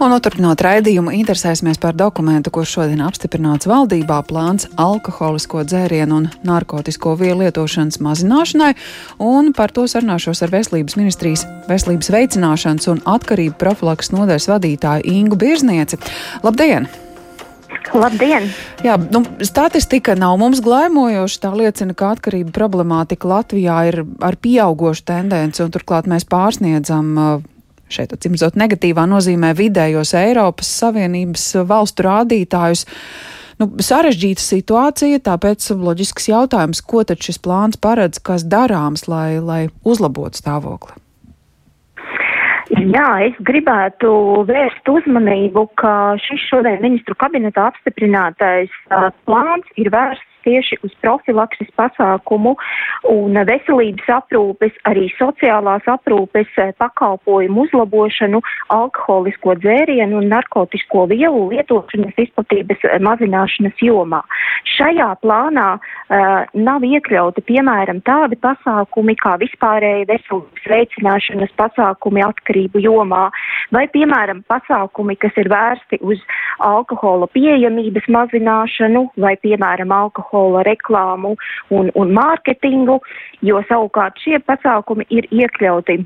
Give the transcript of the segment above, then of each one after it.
Un noturpinot raidījumu, interesēsimies par dokumentu, kurš šodien apstiprināts valdībā plāns alkoholisko dzērienu un narkotisko vielu lietošanas mazināšanai, un par to sarunāšos ar Veselības ministrijas veselības veicināšanas un atkarību profilaks nodaļas vadītāju Ingu Birznieci. Labdien! Labdien! Jā, nu, statistika nav mums glaimojoša. Tā liecina, ka atkarība problemātika Latvijā ir ar pieaugošu tendenci, un turklāt mēs pārsniedzam uh, šeit atcīmzot negatīvā nozīmē vidējos Eiropas Savienības valstu rādītājus. Nu, sarežģīta situācija, tāpēc loģisks jautājums, ko tad šis plāns paredz, kas darāms, lai, lai uzlabotu stāvokli? Jā, es gribētu vērst uzmanību, ka šis šodien ministru kabinetā apstiprinātais uh, plāns ir vērsts tieši uz profilakses pasākumu un veselības aprūpes, arī sociālās aprūpes eh, pakalpojumu uzlabošanu, alkoholisko dzērienu un narkotisko vielu lietošanas izplatības eh, mazināšanas jomā. Šajā plānā uh, nav iekļauti, piemēram, tādi pasākumi kā vispārēja veselības veicināšanas pasākumi atkarību jomā, vai, piemēram, pasākumi, kas ir vērsti uz alkohola pieejamības mazināšanu, vai, piemēram, alkohola reklāmu un, un mārketingu, jo savukārt šie pasākumi ir iekļauti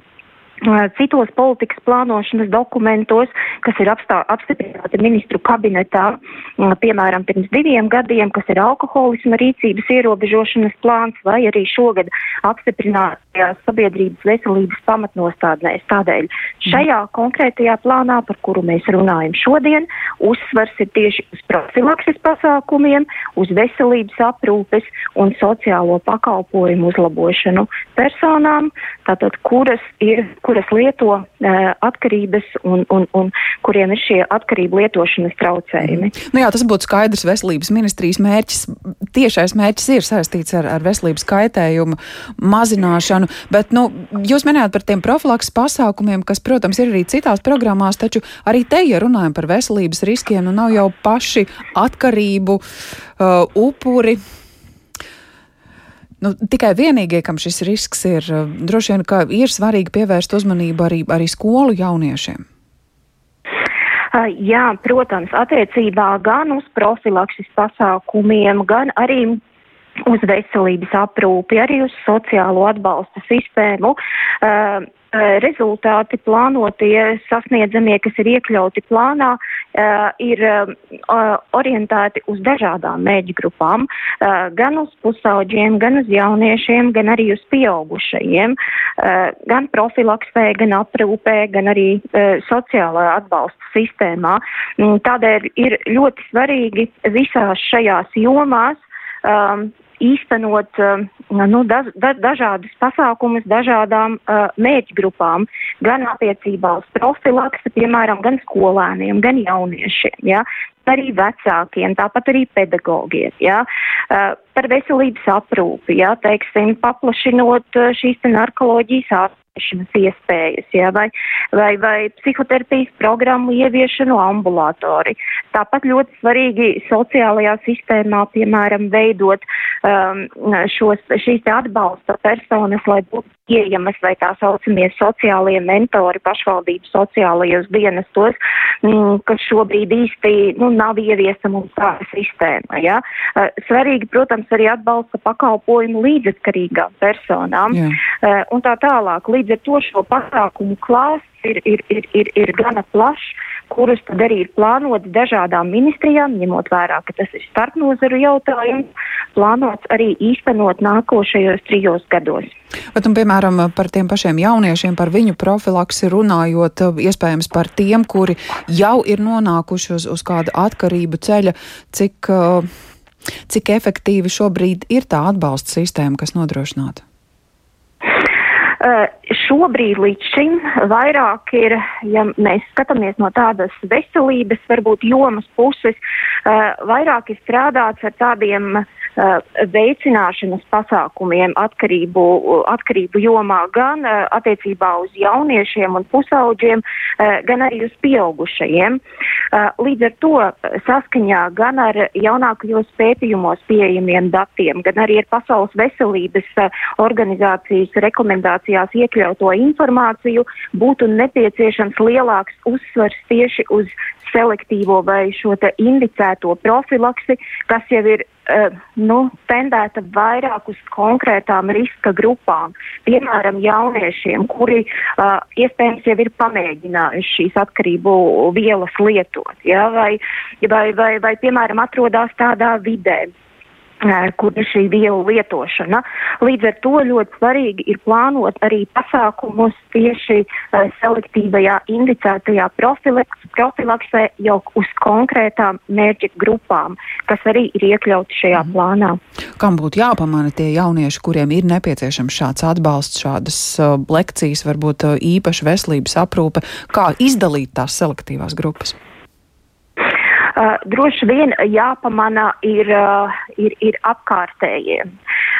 citos politikas plānošanas dokumentos, kas ir apstā, apstiprināti ministru kabinetā, piemēram, pirms diviem gadiem, kas ir alkoholisma rīcības ierobežošanas plāns, vai arī šogad apstiprinātajās sabiedrības veselības pamatnostādnēs. Tādēļ šajā konkrētajā plānā, par kuru mēs runājam šodien, uzsvars ir tieši uz profilakses pasākumiem, uz veselības aprūpes un sociālo pakalpojumu uzlabošanu personām, tātad kuras ir kuras lieto uh, atkarības un, un, un kuriem ir šie atkarību lietošanas traucējumi. Nu jā, tas būtu skaidrs veselības ministrijas mērķis. Tiešais mērķis ir saistīts ar, ar veselības kaitējumu mazināšanu, bet nu, jūs minējāt par tiem profilaks pasākumiem, kas, protams, ir arī citās programmās, taču arī te, ja runājam par veselības riskiem, nu nav jau paši atkarību uh, upuri. Nu, tikai vienīgie, kam šis risks ir, eh, droši vien, ka ir svarīgi pievērst uzmanību arī, arī skolu jauniešiem. Jā, protams, attiecībā gan uz profilakses pasākumiem, gan arī uz veselības aprūpi, arī uz sociālo atbalsta sistēmu. Uh, rezultāti plānotie sasniedzamie, kas ir iekļauti plānā, eh, ir eh, orientēti uz dažādām mēģi grupām, gan uz pusauģiem, gan uz jauniešiem, gan arī uz pieaugušajiem, gan profilaksē, gan aprūpē, gan arī sociālā atbalsta sistēmā. Tādēļ ir ļoti svarīgi visās šajās jomās um, īstenot um, nu, daž, da, dažādas pasākumus dažādām uh, mērķgrupām, gan attiecībā uz profilaksi, piemēram, gan skolēniem, gan jauniešiem, ja, arī vecākiem, tāpat arī pedagogiem, ja, uh, par veselības aprūpi, ja, teiksim, paplašinot šīs te narkoloģijas ārstu iespējas, ja, vai, vai, vai psihoterapijas programmu ieviešanu ambulatori. Tāpat ļoti svarīgi sociālajā sistēmā, piemēram, veidot um, šos, šīs atbalsta personas, lai būtu pieejamas vai tā saucamie sociālie mentori pašvaldību sociālajos dienestos, mm, kas šobrīd īsti nu, nav ieviesta mums tāda sistēma. Ja? Uh, svarīgi, protams, arī atbalsta pakalpojumu līdzatkarīgām personām Jā. uh, un tā tālāk. Līdz ar to šo pasākumu klāsts ir, ir, ir, ir, ir gana plašs, kurus tad arī ir plānots dažādām ministrijām, ņemot vērā, ka tas ir starpnozaru jautājums, plānots arī īstenot nākošajos trijos gados. Bet, un, piemēram, par tiem pašiem jauniešiem, par viņu profilaksi runājot, iespējams par tiem, kuri jau ir nonākuši uz, uz kādu atkarību ceļa, cik, cik efektīvi šobrīd ir tā atbalsta sistēma, kas nodrošināta? Uh, šobrīd līdz šim vairāk ir, ja mēs skatāmies no tādas veselības, varbūt jomas puses, uh, vairāk ir strādāts ar tādiem uh, veicināšanas pasākumiem atkarību, atkarību jomā gan attiecībā uz jauniešiem un pusauģiem, gan arī uz pieaugušajiem. Līdz ar to saskaņā gan ar jaunākajos pētījumos pieejamiem datiem, gan arī ar Pasaules veselības organizācijas rekomendācijās iekļauto informāciju būtu nepieciešams lielāks uzsvars tieši uz selektīvo vai šo indicēto profilaksi, kas jau ir nu, tendēta vairāk uz konkrētām riska grupām. Piemēram, jauniešiem, kuri uh, iespējams jau ir pamēģinājuši šīs atkarību vielas lietot, ja, vai, vai, vai, vai, piemēram, atrodas tādā vidē kur ir šī vielu lietošana. Līdz ar to ļoti svarīgi ir plānot arī pasākumus tieši uh, selektīvajā indicētajā profilaksē jau uz konkrētām mērķa grupām, kas arī ir iekļauti šajā mm. plānā. Kam būtu jāpamana tie jaunieši, kuriem ir nepieciešams šāds atbalsts, šādas uh, lekcijas, varbūt uh, īpaša veselības aprūpe, kā izdalīt tās selektīvās grupas? Uh, droši vien jāpamana ir, uh, ir, ir apkārtējie.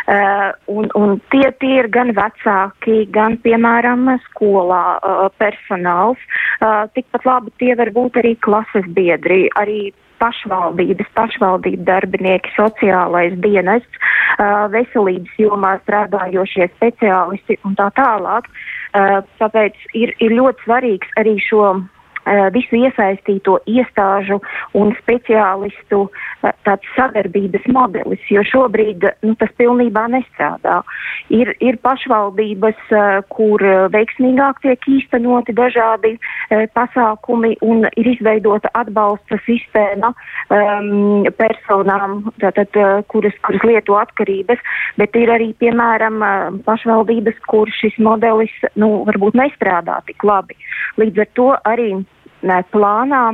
Uh, un, un tie, tie ir gan vecāki, gan, piemēram, skolā uh, personāls. Uh, tikpat labi tie var būt arī klases biedri, arī pašvaldības, pašvaldību darbinieki, sociālais dienests, veselības jomā strādājošie speciālisti un tā tālāk. Tāpēc ir, ir ļoti svarīgs arī šo visu iesaistīto iestāžu un speciālistu eh, tāds sadarbības modelis, jo šobrīd nu, tas pilnībā nestrādā. Ir, ir pašvaldības, eh, kur veiksmīgāk tiek īstenoti dažādi pasākumi un ir izveidota atbalsta sistēma um, personām, tātad, kuras, kuras lieto atkarības, bet ir arī, piemēram, pašvaldības, kur šis modelis nu, varbūt nestrādā tik labi. Līdz ar to arī plānā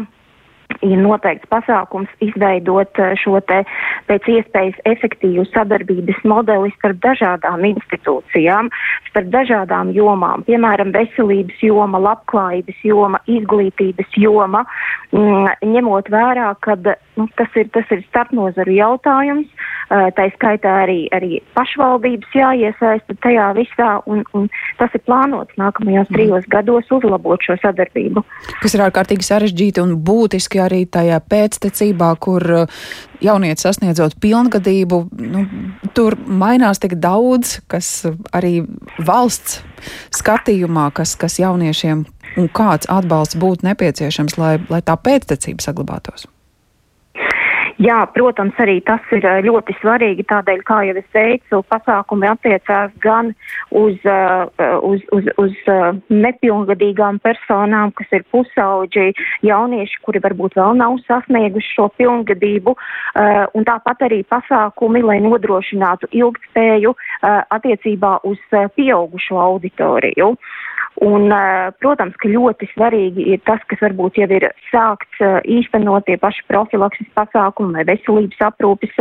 ir noteikts pasākums izveidot eh, šo te pēc iespējas efektīvu sadarbības modeli starp dažādām institūcijām, starp dažādām jomām, piemēram, veselības joma, labklājības joma, izglītības joma, mm, ņemot vērā, ka nu, tas, ir, tas ir starpnozaru jautājums, eh, tā skaitā arī, arī pašvaldības jāiesaista tajā visā, un, un tas ir plānots nākamajos mm. trijos gados uzlabot šo sadarbību. Kas ir ārkārtīgi sarežģīti un būtiski arī tajā pēctecībā, kur uh, jaunieci sasniedzot pilngadību, nu, tur mainās tik daudz, kas arī valsts skatījumā, kas, kas jauniešiem un kāds atbalsts būtu nepieciešams, lai, lai tā pēctecība saglabātos. Jā, protams, arī tas ir eh, ļoti svarīgi. Tādēļ, kā jau es teicu, pasākumi attiecās gan uz, uh, uz, uz, uz uh, nepilngadīgām personām, kas ir pusauģi, jaunieši, kuri varbūt vēl nav sasnieguši šo pilngadību, un tāpat arī pasākumi, lai nodrošinātu ilgspēju attiecībā uz pieaugušo auditoriju. Un, protams, ka ļoti svarīgi ir tas, kas varbūt jau ir sākts īstenot tie paši profilakses pasākumi vai veselības aprūpes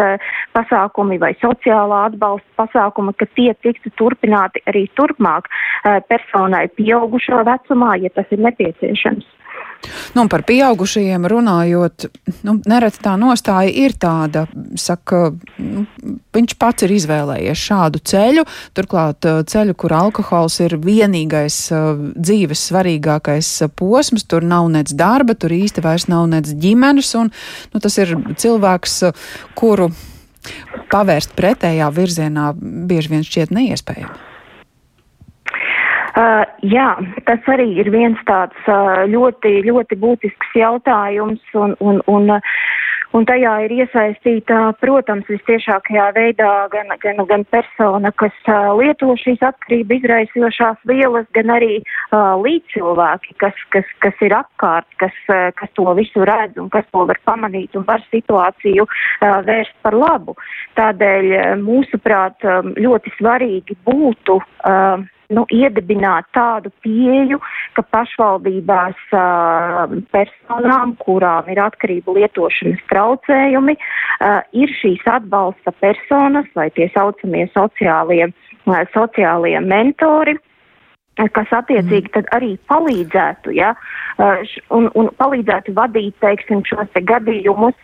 pasākumi vai sociālā atbalsta pasākumi, ka tie tiktu turpināti arī turpmāk personai pieaugušo vecumā, ja tas ir nepieciešams. Nu, par pieaugušajiem runājot, nu, nereti tā nostāja ir tāda, saka, nu, viņš pats ir izvēlējies šādu ceļu, turklāt uh, ceļu, kur alkohols ir vienīgais uh, dzīves svarīgākais uh, posms, tur nav nec darba, tur īsti vairs nav nec ģimenes, un nu, tas ir cilvēks, kuru pavērst pretējā virzienā bieži vien šķiet neiespējami. Uh, jā, tas arī ir viens tāds uh, ļoti, ļoti būtisks jautājums, un, un, un, un tajā ir iesaistīta, protams, vistiešākajā veidā gan, gan, gan persona, kas uh, lieto šīs atkarību izraisošās vielas, gan arī uh, līdzcilvēki, kas, kas, kas ir apkārt, kas, uh, kas to visu redz un kas to var pamanīt un var situāciju uh, vērst par labu. Tādēļ, mūsuprāt, um, ļoti svarīgi būtu. Uh, nu, iedibināt tādu pieju, ka pašvaldībās uh, personām, kurām ir atkarību lietošanas traucējumi, uh, ir šīs atbalsta personas vai tie saucamie sociālie, uh, sociālie mentori kas attiecīgi mm. tad arī palīdzētu, ja, un, un palīdzētu vadīt, teiksim, šos te gadījumus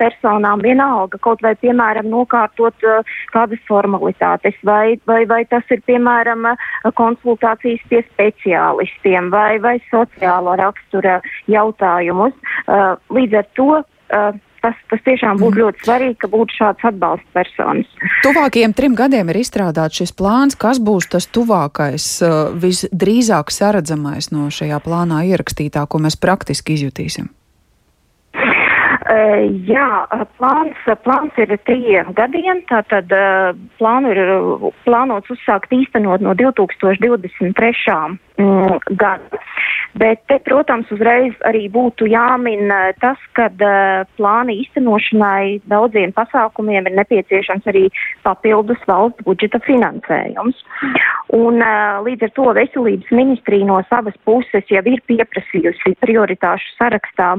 personām vienalga, kaut vai, piemēram, nokārtot kādas formalitātes, vai, vai, vai tas ir, piemēram, konsultācijas pie speciālistiem, vai, vai sociālo rakstura jautājumus. Uh, līdz ar to uh, tas, tas tiešām būtu mm. ļoti svarīgi, ka būtu šāds atbalsta personas. Tuvākajiem trim gadiem ir izstrādāts šis plāns. Kas būs tas tuvākais, visdrīzāk saredzamais no šajā plānā ierakstītā, ko mēs praktiski izjutīsim? Jā, plāns, plāns ir trījiem gadiem. Tātad plānu ir plānots uzsākt īstenot no 2023. Mm, gada. Bet te, protams, uzreiz arī būtu jāmin tas, ka plāna īstenošanai daudziem pasākumiem ir nepieciešams arī papildus valsts budžeta finansējums. Un, līdz ar to veselības ministrija no savas puses jau ir pieprasījusi prioritāšu sarakstā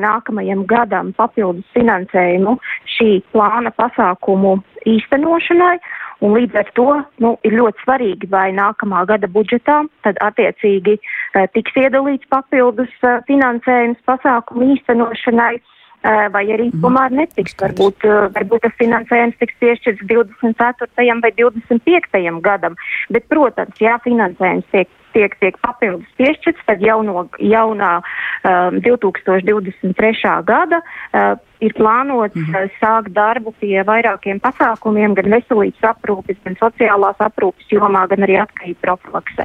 nākamajam gadam papildus finansējumu šī plāna pasākumu īstenošanai. Un līdz ar to nu, ir ļoti svarīgi, vai nākamā gada budžetā tad attiecīgi tiks iedalīts papildus finansējums pasākumu īstenošanai, uh, vai arī mm. tomēr netiks. Varbūt, uh, varbūt tas finansējums tiks piešķirts 24. vai 25. gadam. Bet, protams, jā, finansējums tiek tiek, tiek papildus piešķirts, tad jau no jaunā um, 2023. gada uh, ir plānots mm -hmm. sākt darbu pie vairākiem pasākumiem, gan veselības aprūpes, gan sociālās aprūpes jomā, gan arī atkarību profilaksē.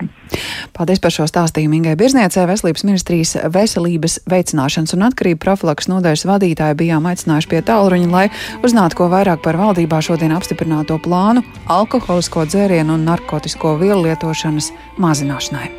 Paldies par šo stāstījumu Ingai Birzniecē, Veselības ministrijas veselības veicināšanas un atkarību profilaks nodaļas vadītāja bijām aicinājuši pie tālruņa, lai uzzinātu, ko vairāk par valdībā šodien apstiprināto plānu alkoholisko dzērienu un narkotisko vielu lietošanas mazināšanai.